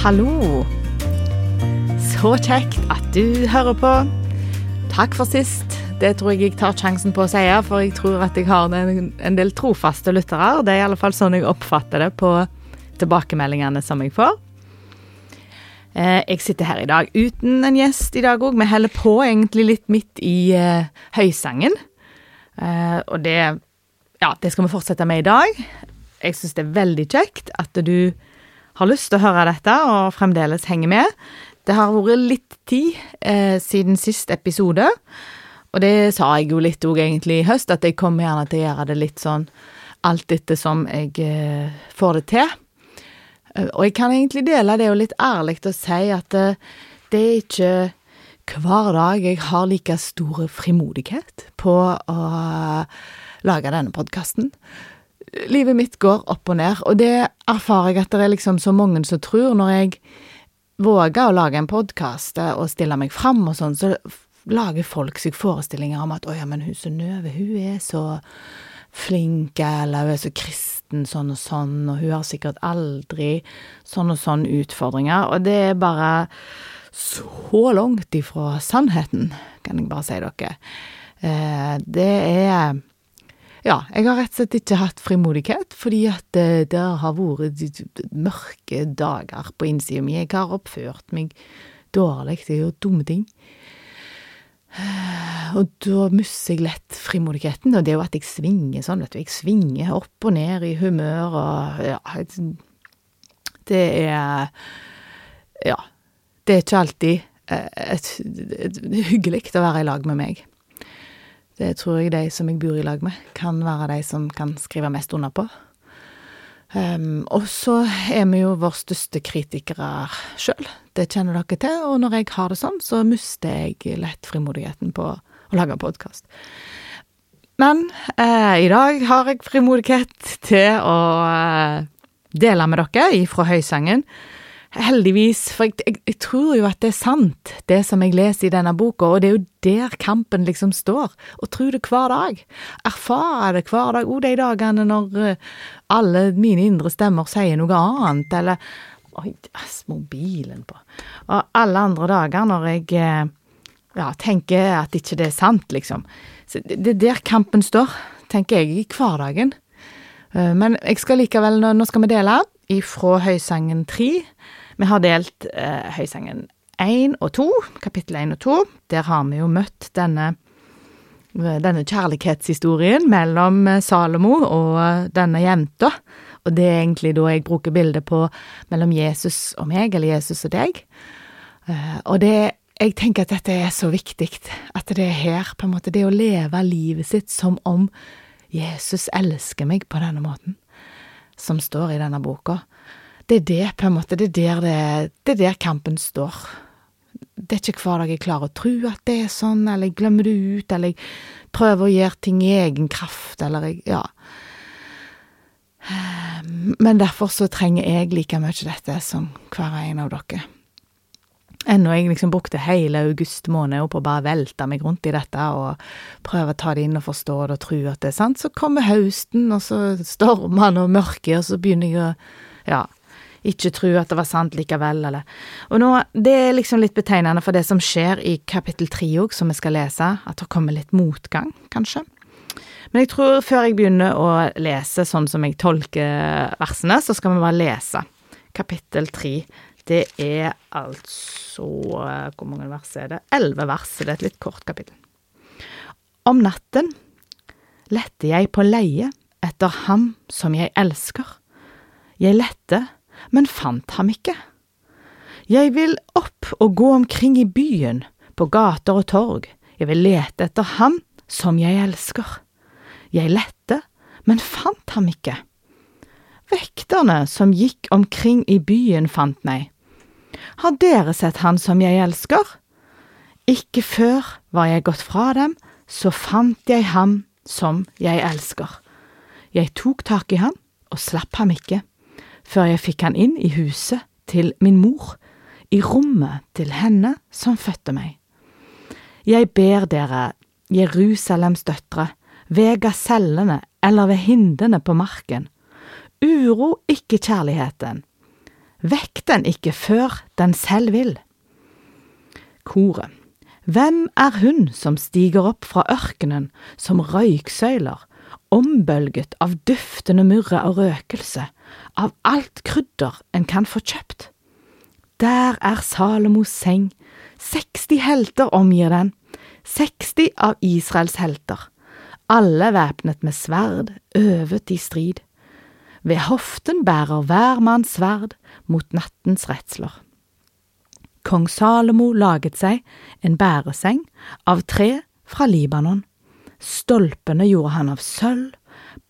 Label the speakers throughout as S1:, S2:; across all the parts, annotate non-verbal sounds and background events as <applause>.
S1: Hallo. Så kjekt at du hører på. Takk for sist. Det tror jeg jeg tar sjansen på å si, for jeg tror at jeg har en, en del trofaste lyttere. Det er i alle fall sånn jeg oppfatter det på tilbakemeldingene som jeg får. Eh, jeg sitter her i dag uten en gjest i dag òg. Vi holder på egentlig litt midt i eh, høysangen. Eh, og det Ja, det skal vi fortsette med i dag. Jeg syns det er veldig kjekt at du har lyst til å høre dette og fremdeles henger med. Det har vært litt tid eh, siden sist episode, og det sa jeg jo litt òg egentlig i høst, at jeg kommer gjerne til å gjøre det litt sånn alt etter som jeg eh, får det til. Eh, og jeg kan egentlig dele det jo litt ærlig og si at eh, det er ikke hver dag jeg har like stor frimodighet på å lage denne podkasten. Livet mitt går opp og ned, og det erfarer jeg at det er liksom så mange som tror når jeg våger å lage en podkast og stille meg fram og sånn, så lager folk seg forestillinger om at 'Å ja, men hun Synnøve, hun er så flink', eller 'hun er så kristen', sånn og sånn, og hun har sikkert aldri sånn og sånn utfordringer, og det er bare så langt ifra sannheten, kan jeg bare si dere. Eh, det er ja, jeg har rett og slett ikke hatt frimodighet, fordi at det, det har vært mørke dager på innsida mi. Jeg har oppført meg dårlig, jeg har gjort dumme ting. Og da mister jeg lett frimodigheten, og det er jo at jeg svinger sånn, vet du. Jeg svinger opp og ned i humør og ja Det er Ja. Det er ikke alltid et, et, et hyggelig å være i lag med meg. Det tror jeg de som jeg bor i lag med, kan være de som kan skrive mest under på. Um, og så er vi jo vår største kritikere sjøl, det kjenner dere til, og når jeg har det sånn, så mister jeg lett frimodigheten på å lage podkast. Men eh, i dag har jeg frimodighet til å eh, dele med dere ifra Høysangen Heldigvis, for jeg, jeg, jeg, tror jo at det er sant, det som jeg leser i denne boka, og det er jo der kampen liksom står, og tror det hver dag. Erfare det hver dag, òg de dagene når uh, alle mine indre stemmer sier noe annet, eller Oi, mobilen på Og alle andre dager når jeg uh, ja, tenker at ikke det er sant, liksom. Så det, er der kampen står, tenker jeg, i hverdagen. Uh, men jeg skal likevel, nå skal vi dele ifra Høysangen 3 vi har delt eh, Høysangen 1 og 2, kapittel 1 og 2. Der har vi jo møtt denne, denne kjærlighetshistorien mellom eh, Salomo og eh, denne jenta. Og det er egentlig da jeg bruker bildet på mellom Jesus og meg, eller Jesus og deg. Eh, og det jeg tenker at dette er så viktig, at det er her, på en måte, det å leve livet sitt som om Jesus elsker meg på denne måten, som står i denne boka det er det, på en måte. Det er der, det, det er der kampen står. Det er ikke hver dag jeg klarer å tro at det er sånn, eller jeg glemmer det ut, eller jeg prøver å gjøre ting i egen kraft, eller jeg Ja. Men derfor så trenger jeg like mye dette som hver en av dere. Ennå jeg liksom brukte hele august måned på å bare velte meg rundt i dette og prøve å ta det inn og forstå det og tro at det er sant, så kommer høsten, og så stormer stormene og mørket, og så begynner jeg å Ja ikke tro at det var sant likevel, eller Og nå, det er liksom litt betegnende for det som skjer i kapittel tre òg, som vi skal lese, at det kommer litt motgang, kanskje. Men jeg tror før jeg begynner å lese sånn som jeg tolker versene, så skal vi bare lese kapittel tre. Det er altså Hvor mange vers er det? Elleve vers. Det er et litt kort kapittel. Om natten lette jeg på leie etter ham som jeg elsker. Jeg lette men fant ham ikke. Jeg vil opp og gå omkring i byen, på gater og torg, jeg vil lete etter ham som jeg elsker. Jeg lette, men fant ham ikke. Vekterne som gikk omkring i byen, fant meg. Har dere sett han som jeg elsker? Ikke før var jeg gått fra dem, så fant jeg ham som jeg elsker. Jeg tok tak i ham og slapp ham ikke før jeg fikk han inn i huset til min mor, i rommet til henne som fødte meg. Jeg ber dere, Jerusalems døtre, ved gasellene eller ved hindene på marken, uro ikke kjærligheten. Vekk den ikke før den selv vil. Koret. Hvem er hun som stiger opp fra ørkenen som røyksøyler, ombølget av duftende murre og røkelse, av alt krydder en kan få kjøpt? Der er Salomos seng, 60 helter omgir den, 60 av Israels helter, alle væpnet med sverd, øvet i strid. Ved hoften bærer hver mann sverd mot nattens redsler. Kong Salomo laget seg en bæreseng av tre fra Libanon. Stolpene gjorde han av sølv,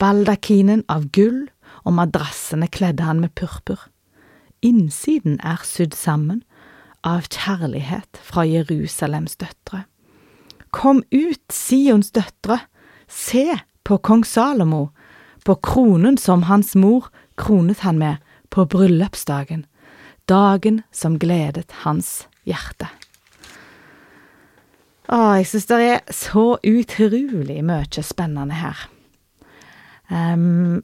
S1: baldakinen av gull, og madrassene kledde han med purpur. Innsiden er sydd sammen av kjærlighet fra Jerusalems døtre. Kom ut, Sions døtre, se på kong Salomo, på kronen som hans mor kronet han med på bryllupsdagen, dagen som gledet hans hjerte. Å, jeg synes det er så utrolig mye spennende her. Um,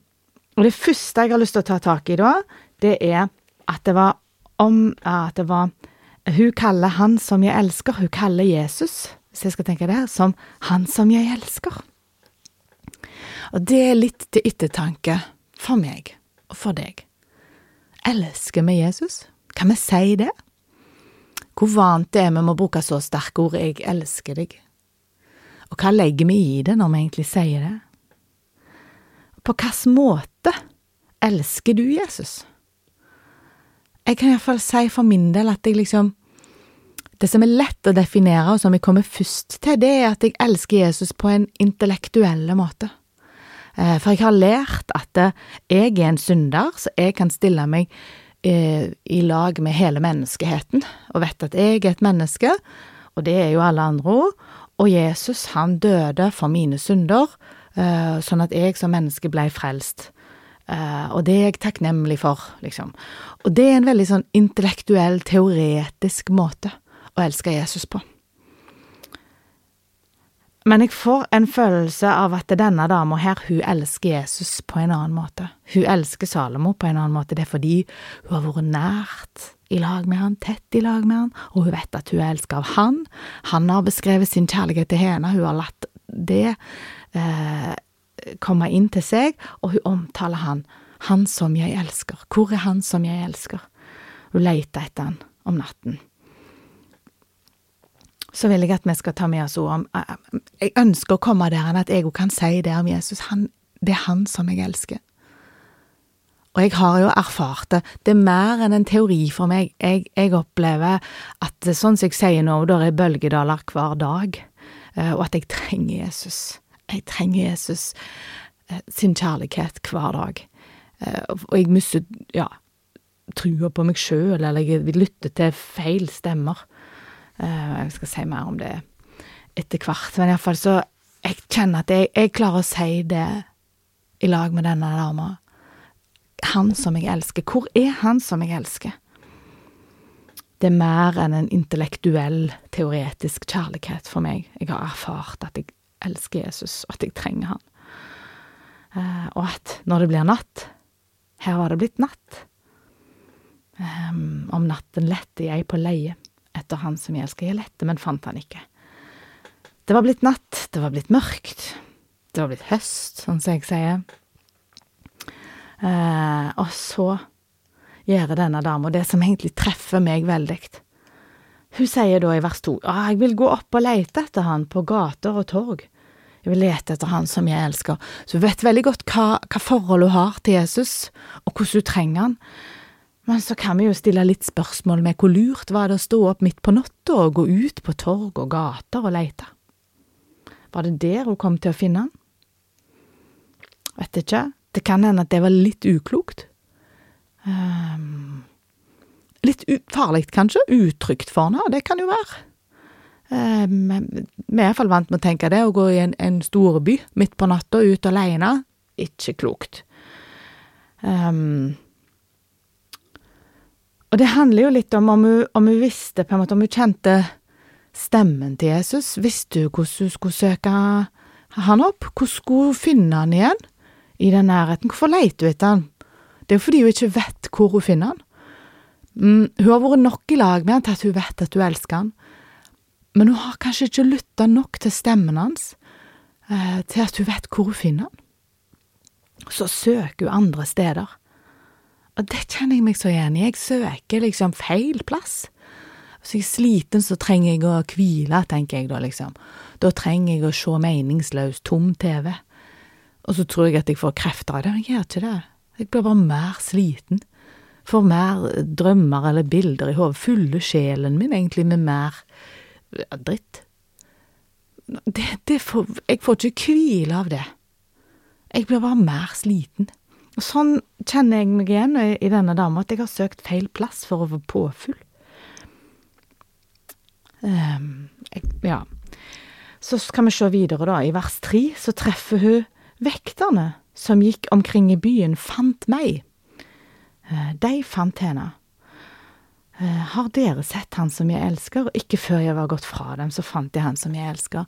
S1: og det første jeg har lyst til å ta tak i da, det er at det var om At det var Hun kaller han som jeg elsker, hun kaller Jesus, hvis jeg skal tenke det, som han som jeg elsker. Og det er litt til ettertanke for meg og for deg. Elsker vi Jesus? Kan vi si det? Hvor vant det er vi med å bruke så sterke ord 'jeg elsker deg'? Og hva legger vi i det når vi egentlig sier det? På hvilken måte elsker du Jesus? Jeg kan iallfall si for min del at jeg liksom Det som er lett å definere, og som jeg kommer først til, det er at jeg elsker Jesus på en intellektuell måte. Eh, for jeg har lært at jeg er en synder, så jeg kan stille meg eh, i lag med hele menneskeheten, og vet at jeg er et menneske, og det er jo alle andre òg, og Jesus, han døde for mine synder, sånn at jeg som menneske blei frelst. Uh, og det er jeg takknemlig for, liksom. Og det er en veldig sånn intellektuell, teoretisk måte å elske Jesus på. Men jeg får en følelse av at denne dama her, hun elsker Jesus på en annen måte. Hun elsker Salomo på en annen måte. Det er fordi hun har vært nært i lag med han, tett i lag med han, og hun vet at hun er elsket av han. Han har beskrevet sin kjærlighet til henne, hun har latt det eh, komme inn til seg, og hun omtaler han. Han som jeg elsker. Hvor er han som jeg elsker? Hun leter etter han om natten. Så vil jeg at vi skal ta med oss ord om eh, eh, Jeg ønsker å komme der at jeg òg kan si det om Jesus. Han, det er han som jeg elsker. Og jeg har jo erfart det. Det er mer enn en teori for meg. Jeg, jeg opplever at sånn som jeg sier nå, det er bølgedaler hver dag, eh, og at jeg trenger Jesus. Jeg trenger Jesus eh, sin kjærlighet hver dag. Eh, og jeg mister, ja, trua på meg sjøl, eller jeg vil lytte til feil stemmer. Eh, jeg skal si mer om det etter hvert, men iallfall så Jeg kjenner at jeg, jeg klarer å si det i lag med denne dama. Han som jeg elsker. Hvor er han som jeg elsker? Det er mer enn en intellektuell, teoretisk kjærlighet for meg. Jeg har erfart at jeg elsker Jesus, og at jeg trenger han. Eh, og at når det blir natt Her var det blitt natt. Um, om natten lette jeg på leie etter han som jeg elsker. Jeg lette, men fant han ikke. Det var blitt natt, det var blitt mørkt, det var blitt høst, sånn som jeg sier. Eh, og så gjør denne dama det som egentlig treffer meg veldig. Hun sier da i vers to, ah, jeg vil gå opp og lete etter han på gater og torg. Jeg vil lete etter han som jeg elsker. Så hun vet veldig godt hva, hva forhold hun har til Jesus, og hvordan hun trenger han. Men så kan vi jo stille litt spørsmål med hvor lurt var det å stå opp midt på natta og gå ut på torg og gater og lete? Var det der hun kom til å finne han? Vet ikke. Det kan hende at det var litt uklokt. Um, Litt farlig, kanskje? Utrygt for henne, det kan jo være. Um, vi er iallfall vant med å tenke det, å gå i en, en storby midt på natta ut alene. ikke klokt. Um, og det handler jo litt om om hun, om hun, visste, på en måte, om hun kjente stemmen til Jesus. Visste hun hvordan hun skulle søke han opp? Hvordan skulle hun finne han igjen i den nærheten? Hvorfor leter hun etter han? Det er jo fordi hun ikke vet hvor hun finner han. Mm, hun har vært nok i lag med han til at hun vet at hun elsker han, men hun har kanskje ikke lytta nok til stemmen hans eh, til at hun vet hvor hun finner han. Så søker hun andre steder. Og det kjenner jeg meg så igjen i. Jeg søker liksom feil plass. Hvis jeg er sliten, så trenger jeg å hvile, tenker jeg da, liksom. Da trenger jeg å se meningsløs, tom TV. Og så tror jeg at jeg får krefter av det, men jeg gjør ikke det. Jeg blir bare mer sliten. Får mer drømmer eller bilder i hodet. Fyller sjelen min egentlig med mer ja, dritt. Det, det får, jeg får ikke hvile av det. Jeg blir bare mer sliten. Og sånn kjenner jeg meg igjen i denne dama, at jeg har søkt feil plass for å få påfyll. Um, jeg, ja. Så skal vi se videre, da. I vers tre så treffer hun vekterne som gikk omkring i byen, fant meg. Uh, de fant henne. Uh, har dere sett han som jeg elsker? Ikke før jeg var gått fra dem, så fant jeg han som jeg elsker.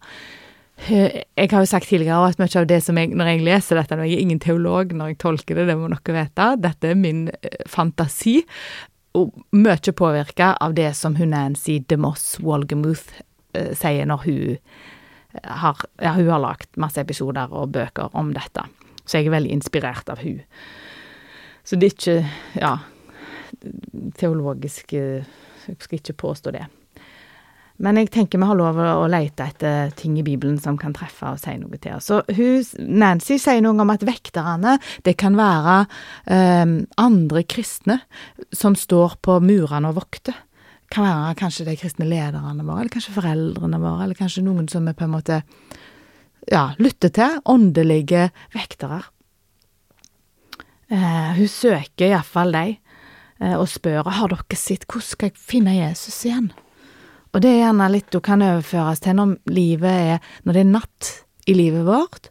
S1: Jeg har jo sagt tidligere at mye av det som jeg, når jeg leser dette, når jeg er ingen teolog når jeg tolker det, det må dere vite, dette er min eh, fantasi, og mye påvirka av det som hun Nancy DeMoss Walgemuth uh, sier når hun eh, har, ja, hun har lagt masse episoder og bøker om dette. Så jeg er veldig inspirert av hun. Så det er ikke, ja, teologisk Jeg skal ikke påstå det. Men jeg tenker vi har lov å lete etter ting i Bibelen som kan treffe og si noe til oss. Så hun, Nancy sier noe om at vekterne, det kan være um, andre kristne som står på murene og vokter. Kan være kanskje de kristne lederne våre, eller kanskje foreldrene våre, eller kanskje noen som vi på en måte ja, lytter til. Åndelige vektere. Uh, hun søker iallfall dem eh, og spør har dere sett hvordan skal jeg finne Jesus igjen. Og det er gjerne litt du kan overføres til når livet er Når det er natt i livet vårt,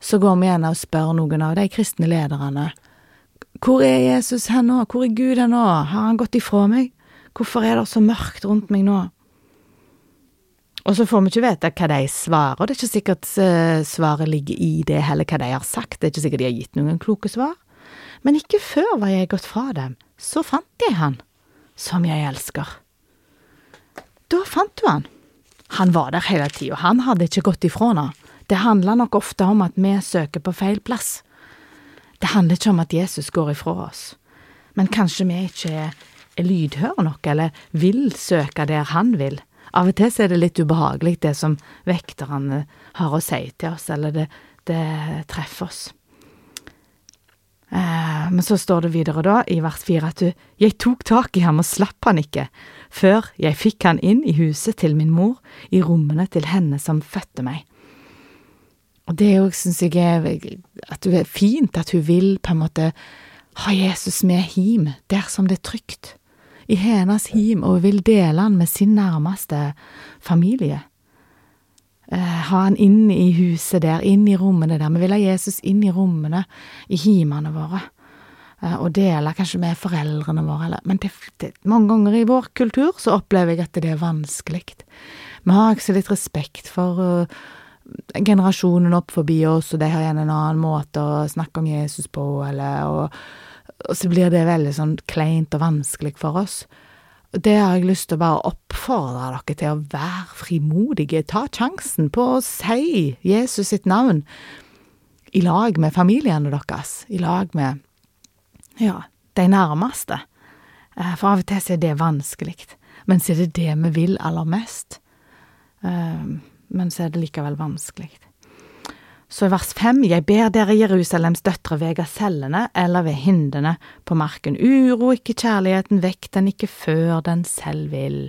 S1: så går vi gjerne og spør noen av de kristne lederne Hvor er Jesus her nå? Hvor er Gud her nå? Har han gått ifra meg? Hvorfor er det så mørkt rundt meg nå? Og så får vi ikke vite hva de svarer, og det er ikke sikkert uh, svaret ligger i det heller hva de har sagt, det er ikke sikkert de har gitt noen kloke svar. Men ikke før var jeg gått fra dem, så fant jeg han, som jeg elsker. Da fant du han. Han var der hele tida, han hadde ikke gått ifra henne. Det handler nok ofte om at vi søker på feil plass. Det handler ikke om at Jesus går ifra oss, men kanskje vi ikke er lydhøre nok, eller vil søke der han vil. Av og til så er det litt ubehagelig, det som vekterne har å si til oss, eller det, det treffer oss. Eh, men så står det videre da, i vers fire, at du, jeg tok tak i ham og slapp han ikke, før jeg fikk han inn i huset til min mor, i rommene til henne som fødte meg. Og det òg syns jeg er at det er fint at hun vil på en måte ha Jesus med hjem, der som det er trygt, i hennes hjem, og vil dele han med sin nærmeste familie. Eh, ha han inn i huset der, inn i rommene der. Vi vil ha Jesus inn i rommene, i himene våre. Eh, og dele kanskje med foreldrene våre, Men det, det, mange ganger i vår kultur så opplever jeg at det er vanskelig. Vi har ikke så litt respekt for uh, generasjonen opp forbi oss, og de har igjen en annen måte å snakke om Jesus på, eller og, og så blir det veldig sånn kleint og vanskelig for oss. Det har jeg lyst til å bare oppfordre dere til å være frimodige. Ta sjansen på å si Jesus sitt navn i lag med familiene deres, i lag med ja, de nærmeste. Eh, for av og til er det vanskelig, men så er det det vi vil aller mest. Eh, men så er det likevel vanskelig. Så i vers fem, jeg ber dere Jerusalems døtre ved gasellene eller ved hindene på marken, uro ikke kjærligheten, vekk den ikke før den selv vil.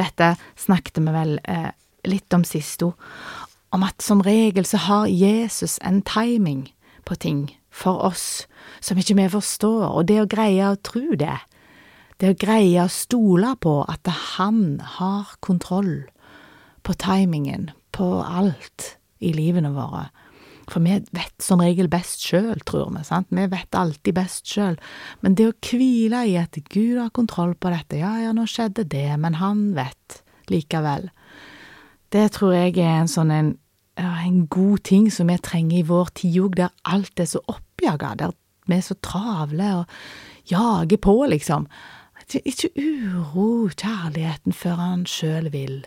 S1: Dette snakket vi vel eh, litt om sist om at som regel så har Jesus en timing på ting for oss som ikke vi forstår, og det å greie å tro det, det å greie å stole på at han har kontroll på timingen på alt i livene våre for vi vet som regel best sjøl, tror vi, sant, vi vet alltid best sjøl, men det å hvile i at Gud har kontroll på dette, ja ja, nå skjedde det, men han vet likevel, det tror jeg er en sånn en, en god ting som vi trenger i vår tid òg, der alt er så oppjaga, der vi er så travle og jager på, liksom. Ikke, uro kjærligheten før han sjøl vil.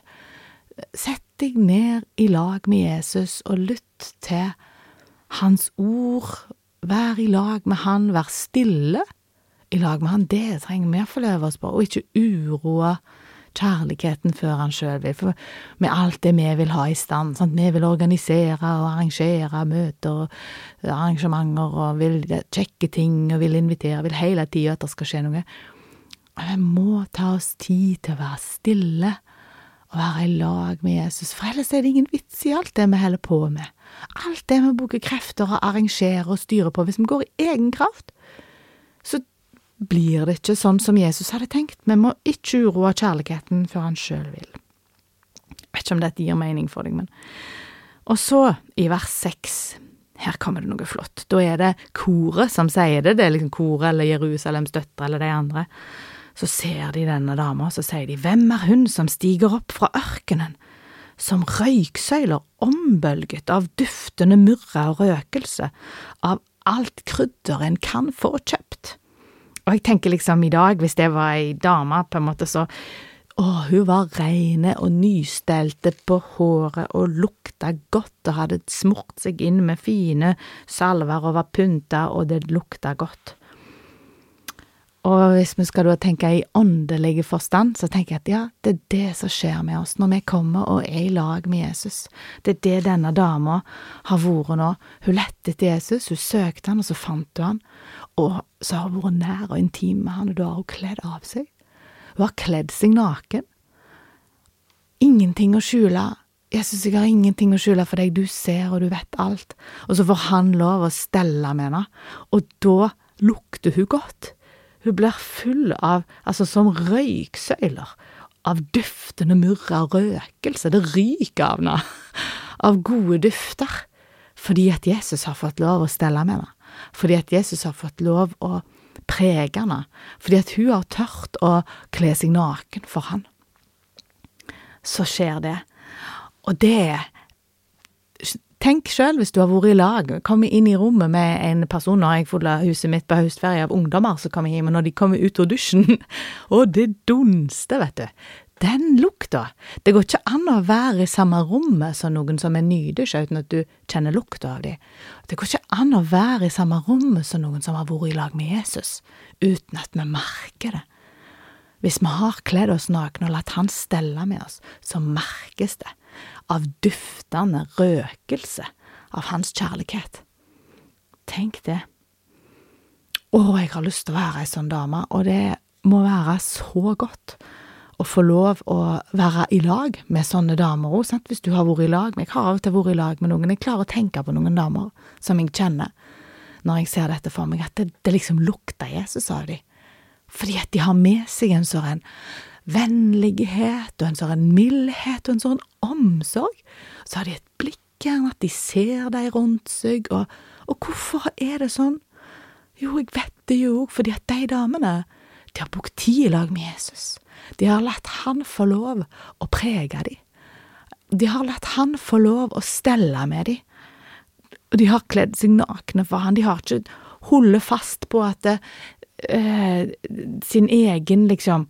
S1: Sett deg ned i lag med Jesus og lytt til hans ord. Vær i lag med han, vær stille i lag med han. Det trenger vi å få øve oss på, og ikke uroe kjærligheten før han sjøl vil, for med alt det vi vil ha i stand. Sant? Vi vil organisere og arrangere møter og arrangementer og vil sjekke ting og vil invitere, vil hele tida at det skal skje noe. Vi må ta oss tid til å være stille og være i lag med Jesus, for ellers er det ingen vits i alt det vi holder på med. Alt det vi bruker krefter og arrangerer og styrer på. Hvis vi går i egen kraft, så blir det ikke sånn som Jesus hadde tenkt. Vi må ikke uroe kjærligheten før han sjøl vil. Jeg vet ikke om dette gir mening for deg, men Og så, i vers seks, her kommer det noe flott. Da er det koret som sier det, det er liksom koret eller Jerusalems døtre eller de andre. Så ser de denne dama, så sier de, hvem er hun som stiger opp fra ørkenen, som røyksøyler ombølget av duftende murre og røkelse, av alt krydder en kan få kjøpt? Og jeg tenker liksom i dag, hvis det var ei dame, på en måte, så å, hun var reine og nystelte på håret og lukta godt og hadde smurt seg inn med fine salver og var pynta og det lukta godt. Og hvis vi skal da tenke i åndelig forstand, så tenker jeg at ja, det er det som skjer med oss når vi kommer og er i lag med Jesus. Det er det denne dama har vært nå. Hun lette etter Jesus, hun søkte han, og så fant hun han. Og så har hun vært nær og intim med han, og da har hun kledd av seg. Hun har kledd seg naken. Ingenting å skjule. Jesus, jeg har ingenting å skjule for deg, du ser og du vet alt. Og så får han lov å stelle med henne, og da lukter hun godt. Hun blir full av, altså som røyksøyler, av duftende murre og røkelse. Det ryker av henne, av gode dufter, fordi at Jesus har fått lov å stelle med henne, fordi at Jesus har fått lov å prege henne, fordi at hun har tørt å kle seg naken for han. Så skjer det, og det Tenk sjøl hvis du har vært i lag, kommet inn i rommet med en person Nå har jeg fylla huset mitt på høstferie av ungdommer som kommer hjem, og når de kommer ut av dusjen, <laughs> og det dunster, vet du. Den lukta. Det går ikke an å være i samme rommet som noen som er nydusja uten at du kjenner lukta av dem. Det går ikke an å være i samme rommet som noen som har vært i lag med Jesus, uten at vi merker det. Hvis vi har kledd oss nakne og latt Han stelle med oss, så merkes det av duftende røkelse av hans kjærlighet. Tenk det. Å, jeg har lyst til å være ei sånn dame, og det må være så godt å få lov å være i lag med sånne damer òg, hvis du har vært i lag med Jeg har av og til vært i lag med noen, jeg klarer å tenke på noen damer som jeg kjenner, når jeg ser dette for meg, at det, det liksom lukter Jesus av dem, fordi at de har med seg en sånn vennlighet og en sånn mildhet og en sånn omsorg. Så har de et blikk gjerne, at de ser deg rundt seg, og, og hvorfor er det sånn? Jo, jeg vet det jo, fordi at de damene, de har brukt tid i lag med Jesus. De har latt han få lov å prege dem. De har latt han få lov å stelle med dem. Og de har kledd seg nakne for han, de har ikke holdt fast på at eh, sin egen, liksom,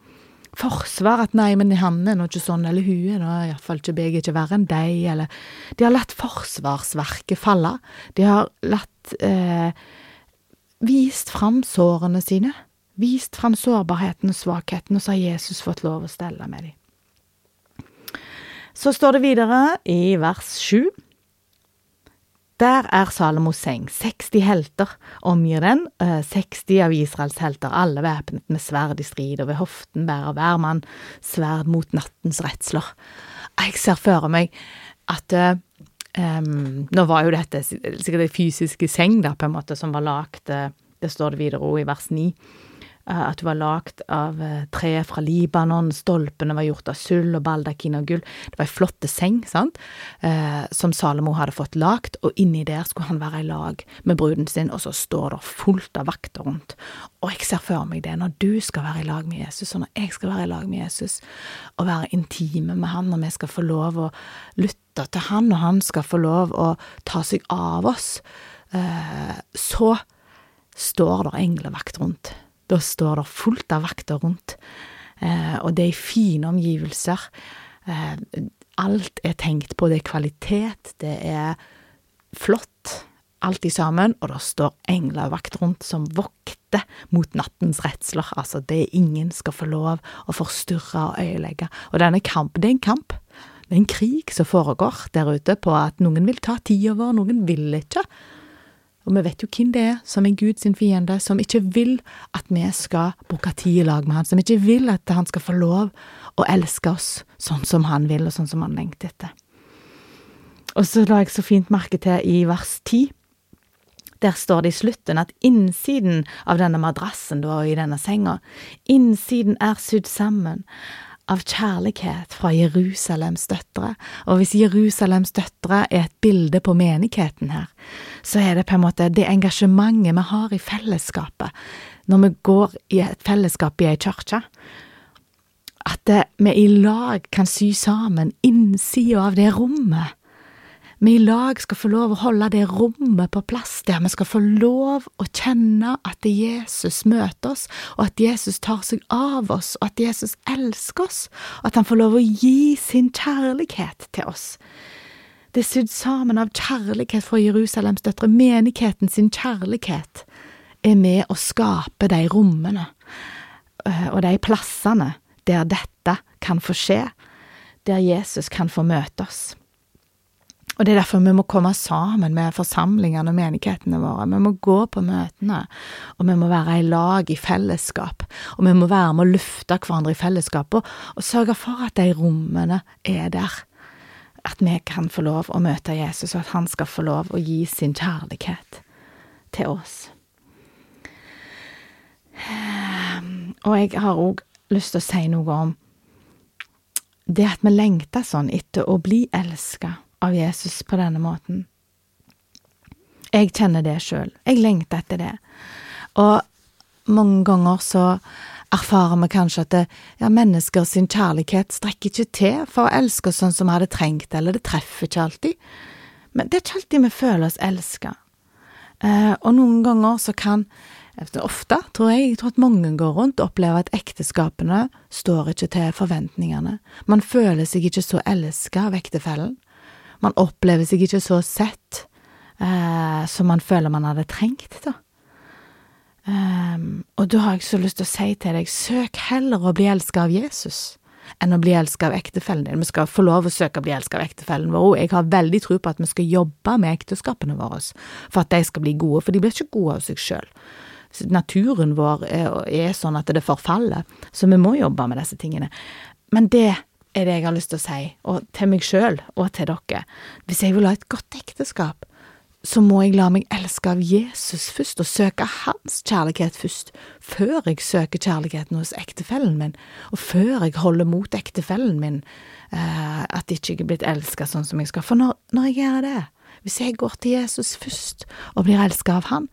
S1: forsvar at nei, men han er nå ikke sånn, eller hun er nå iallfall ikke jeg ikke verre enn deg, eller De har latt forsvarsverket falle. De har latt eh, Vist fram sårene sine. Vist fram sårbarheten og svakheten, og så har Jesus fått lov å stelle med dem. Så står det videre i vers sju. Der er Salomos seng. 60 helter omgir den, 60 eh, av Israels helter, alle væpnet med sverd i strid, og ved hoften bærer hver mann sverd mot nattens redsler. Jeg ser for meg at um, Nå var jo dette sikkert ei fysiske seng, da, på en måte, som var lagd Det står det videre òg i vers 9 Eh, at hun var lagd av eh, tre fra Libanon, stolpene var gjort av sølv og baldakin og gull. Det var ei flotte seng, sant, eh, som Salomo hadde fått lagd, og inni der skulle han være i lag med bruden sin, og så står det fullt av vakter rundt. Og jeg ser for meg det, når du skal være i lag med Jesus, og når jeg skal være i lag med Jesus, og være intime med han, og vi skal få lov å lytte til han, og han skal få lov å ta seg av oss, så står det englevakt rundt Da står det fullt av vakter rundt, eh, og det er fine omgivelser. Eh, alt er tenkt på, det er kvalitet, det er flott, alt i sammen, og det står englevakt rundt som vokter mot nattens redsler. Altså, det er ingen skal få lov å forstyrre og øyelegge. Og denne kampen, det er en kamp. Det er en krig som foregår der ute på at noen vil ta tida vår, noen vil ikke. Og vi vet jo hvem det er som er Guds fiende, som ikke vil at vi skal bruke tid i lag med han, som ikke vil at han skal få lov å elske oss sånn som han vil, og sånn som han lengter etter. Og så la jeg så fint merke til i vers ti. Der står det i slutten at innsiden av denne madrassen da, i denne senga, innsiden er sydd sammen av kjærlighet fra Jerusalems døtre, og hvis Jerusalems døtre er et bilde på menigheten her, så er det på en måte det engasjementet vi har i fellesskapet, når vi går i et fellesskap i ei kirke, at vi i lag kan sy sammen innsida av det rommet vi i lag skal få lov å holde det rommet på plass, der vi skal få lov å kjenne at Jesus møter oss, og at Jesus tar seg av oss, og at Jesus elsker oss, og at han får lov å gi sin kjærlighet til oss. Det er sydd sammen av kjærlighet for Jerusalems døtre. Menigheten sin kjærlighet er med å skape de rommene eh, og de plassene der dette kan få skje, der Jesus kan få møte oss. Og det er derfor vi må komme sammen med forsamlingene og menighetene våre. Vi må gå på møtene, og vi må være i lag, i fellesskap. Og vi må være med å lufte hverandre i fellesskap, og, og sørge for at de rommene er der. At vi kan få lov å møte Jesus, og at han skal få lov å gi sin kjærlighet til oss. Og jeg har òg lyst til å si noe om det at vi lengter sånn etter å bli elska av Jesus på denne måten. Jeg kjenner det sjøl. Jeg lengter etter det. Og mange ganger så erfarer vi kanskje at det, ja, mennesker sin kjærlighet strekker ikke til for å elske oss sånn som vi hadde trengt, eller det treffer ikke alltid. Men det er ikke alltid vi føler oss elska. Eh, og noen ganger så kan Ofte, tror jeg, jeg tror at mange går rundt og opplever at ekteskapene står ikke til forventningene. Man føler seg ikke så elska av ektefellen. Man opplever seg ikke så sett eh, som man føler man hadde trengt, da. Um, og da har jeg så lyst til å si til deg, søk heller å bli elska av Jesus enn å bli elska av ektefellen din. Vi skal få lov å søke å bli elska av ektefellen vår òg. Jeg har veldig tro på at vi skal jobbe med ekteskapene våre for at de skal bli gode, for de blir ikke gode av seg sjøl. Naturen vår er, er sånn at det forfaller, så vi må jobbe med disse tingene. Men det er det jeg har lyst til å si, og til meg sjøl og til dere. Hvis jeg vil ha et godt ekteskap, så må jeg la meg elske av Jesus først, og søke hans kjærlighet først, før jeg søker kjærligheten hos ektefellen min, og før jeg holder mot ektefellen min eh, at jeg ikke er blitt elska sånn som jeg skal. For når, når jeg gjør det, hvis jeg går til Jesus først og blir elska av han,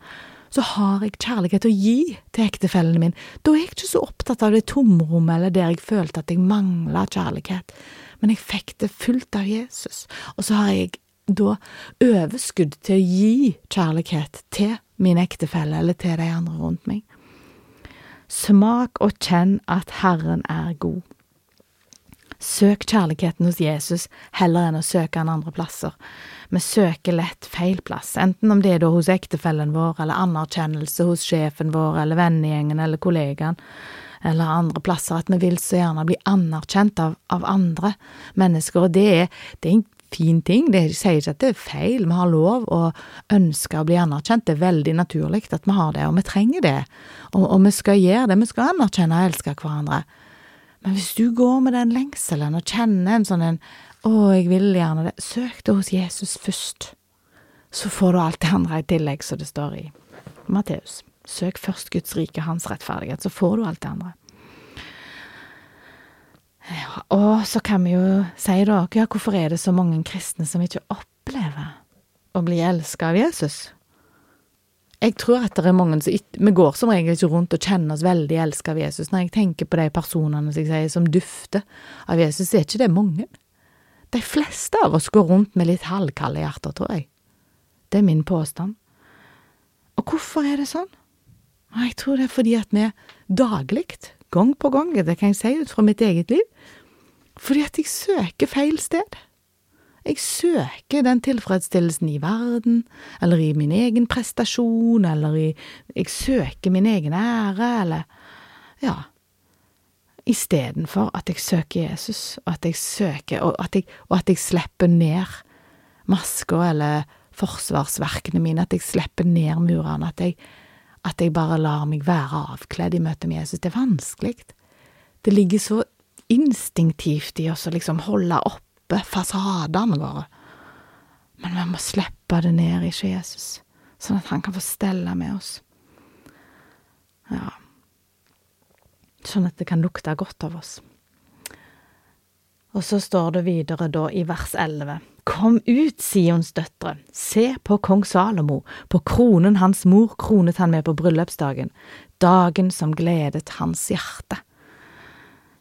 S1: så har jeg kjærlighet å gi til ektefellen min. Da er jeg ikke så opptatt av det tomrommet eller der jeg følte at jeg mangla kjærlighet, men jeg fikk det fullt av Jesus, og så har jeg da overskudd til å gi kjærlighet til min ektefelle eller til de andre rundt meg. Smak og kjenn at Herren er god. Søk kjærligheten hos Jesus heller enn å søke han andre plasser. Vi søker lett feil plass, enten om det er da hos ektefellen vår, eller anerkjennelse hos sjefen vår, eller vennegjengen eller kollegaen, eller andre plasser, at vi vil så gjerne bli anerkjent av, av andre mennesker, og det er, det er en fin ting, det sier ikke at det er feil, vi har lov å ønske å bli anerkjent, det er veldig naturlig at vi har det, og vi trenger det, og, og vi skal gjøre det, vi skal anerkjenne og elske hverandre. Men hvis du går med den lengselen og kjenner en sånn en å, jeg vil gjerne det, søk det hos Jesus først. Så får du alt det andre i tillegg, som det står i Matteus. Søk først Guds rike, hans rettferdighet, så får du alt det andre. Ja, og så kan vi jo si da, ja, hvorfor er det så mange kristne som ikke opplever å bli elska av Jesus? Jeg tror at det er mange som Vi går som regel ikke rundt og kjenner oss veldig elska av Jesus. Når jeg tenker på de personene som, sier, som dufter av Jesus, er ikke det mange. De fleste av oss går rundt med litt halvkalde hjerter, tror jeg. Det er min påstand. Og hvorfor er det sånn? Jeg tror det er fordi at vi daglig, gang på gang, det kan jeg si ut fra mitt eget liv, fordi at jeg søker feil sted. Jeg søker den tilfredsstillelsen i verden, eller i min egen prestasjon, eller i Jeg søker min egen ære, eller Ja. Istedenfor at jeg søker Jesus, og at jeg søker og at jeg, og at jeg slipper ned maska eller forsvarsverkene mine, at jeg slipper ned murene, at jeg, at jeg bare lar meg være avkledd i møte med Jesus. Det er vanskelig. Det ligger så instinktivt i oss å liksom holde opp oppe fasadene våre. Men vi må slippe det ned i Jesus, sånn at han kan få stelle med oss. Ja, sånn at det kan lukte godt av oss. Og så står det videre da i vers elleve. Kom ut, Sions døtre, se på kong Salomo, på kronen hans mor kronet han med på bryllupsdagen, dagen som gledet hans hjerte.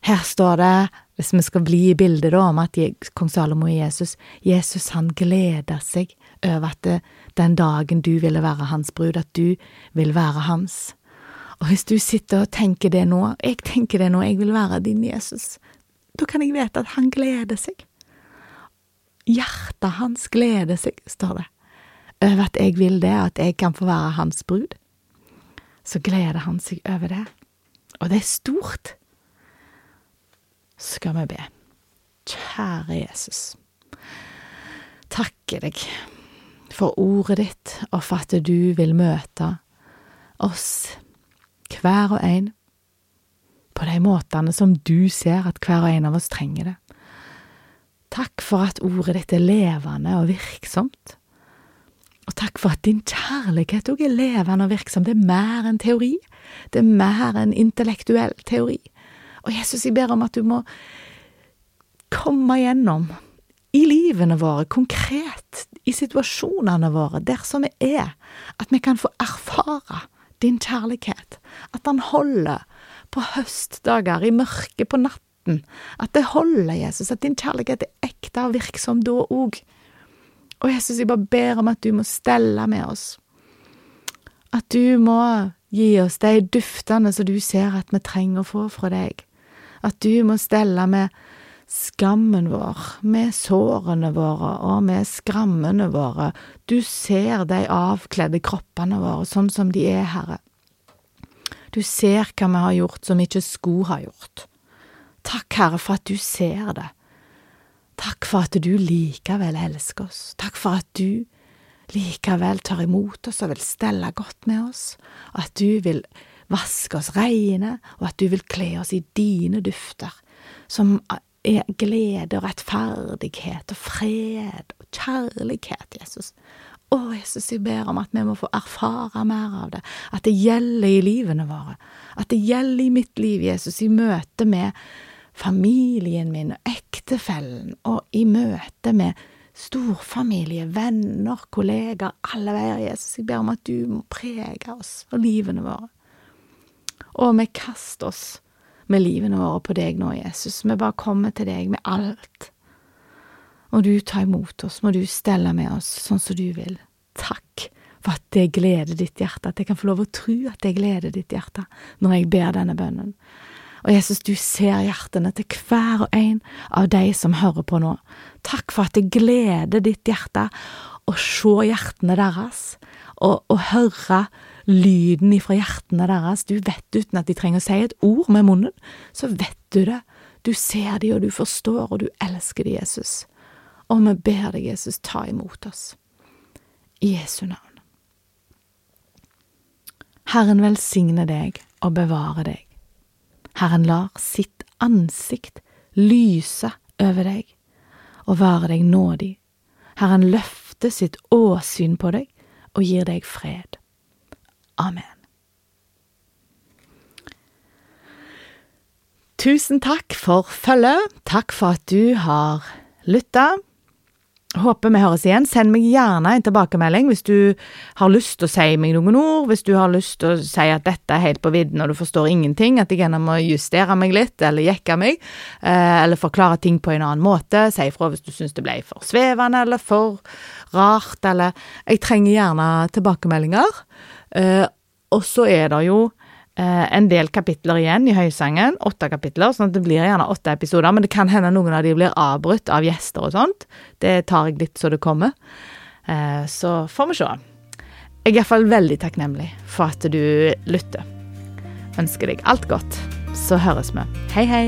S1: Her står det hvis vi skal bli i bildet da, om at kong Salomo er Jesus, Jesus han gleder seg over at det, den dagen du ville være hans brud, at du vil være hans. Og hvis du sitter og tenker det nå, jeg tenker det nå, jeg vil være din Jesus, da kan jeg vite at han gleder seg. Hjertet hans gleder seg, står det, over at jeg vil det, at jeg kan få være hans brud. Så gleder han seg over det. Og det er stort skal vi be. Kjære Jesus. Takker deg for ordet ditt, og for at du vil møte oss, hver og en, på de måtene som du ser at hver og en av oss trenger det. Takk for at ordet ditt er levende og virksomt. Og takk for at din kjærlighet òg er levende og virksom. Det er mer enn teori. Det er mer enn intellektuell teori. Og Jesus, jeg ber om at du må komme gjennom i livene våre, konkret, i situasjonene våre, der som vi er, at vi kan få erfare din kjærlighet, at han holder på høstdager, i mørket på natten, at det holder, Jesus, at din kjærlighet er ekte og virksom da òg. Og Jesus, jeg bare ber om at du må stelle med oss, at du må gi oss de duftene som du ser at vi trenger å få fra deg at du må stelle med skammen vår, med sårene våre og med skrammene våre. Du ser de avkledde kroppene våre sånn som de er, Herre. Du ser hva vi har gjort som ikke skulle ha gjort. Takk, Herre, for at du ser det. Takk for at du likevel elsker oss. Takk for at du likevel tar imot oss og vil stelle godt med oss, at du vil vaske oss reine, og at du vil kle oss i dine dufter, som er glede og rettferdighet og fred og kjærlighet, Jesus. Å, Jesus, jeg ber om at vi må få erfare mer av det, at det gjelder i livene våre, at det gjelder i mitt liv, Jesus, i møte med familien min og ektefellen, og i møte med storfamilie, venner, kollegaer, alle veier, Jesus. Jeg ber om at du må prege oss og livene våre. Og vi kaster oss med livene våre på deg nå, Jesus. Vi bare kommer til deg med alt. Må du ta imot oss, må du stelle med oss sånn som du vil. Takk for at det gleder ditt hjerte, at jeg kan få lov å tro at det gleder ditt hjerte når jeg ber denne bønnen. Og Jesus, du ser hjertene til hver og en av de som hører på nå. Takk for at det gleder ditt hjerte å se hjertene deres, og, og høre lyden ifra hjertene deres. Du vet uten at de trenger å si et ord med munnen, så vet du det. Du ser de, og du forstår, og du elsker de, Jesus. Og vi ber deg, Jesus, ta imot oss. I Jesu navn. Herren velsigne deg og bevare deg. Herren lar sitt ansikt lyse over deg og være deg nådig. Herren løfter sitt åsyn på deg og gir deg fred. Amen. Tusen takk for følget. Takk for at du har lytta. Håper vi høres igjen. Send meg gjerne en tilbakemelding hvis du har lyst til å si meg noen ord, hvis du har lyst til å si at dette er helt på vidden og du forstår ingenting, at jeg gjerne må justere meg litt eller jekke meg, eh, eller forklare ting på en annen måte. Si ifra hvis du syns det ble for svevende eller for rart, eller Jeg trenger gjerne tilbakemeldinger. Uh, og så er det jo eh, en del kapitler igjen i Høysangen, åtte kapitler, sånn at det blir gjerne åtte episoder, men det kan hende noen av de blir avbrutt av gjester og sånt. Det tar jeg litt så det kommer. Eh, så får vi se. Jeg er iallfall veldig takknemlig for at du lytter. Ønsker deg alt godt. Så høres vi. Hei, hei.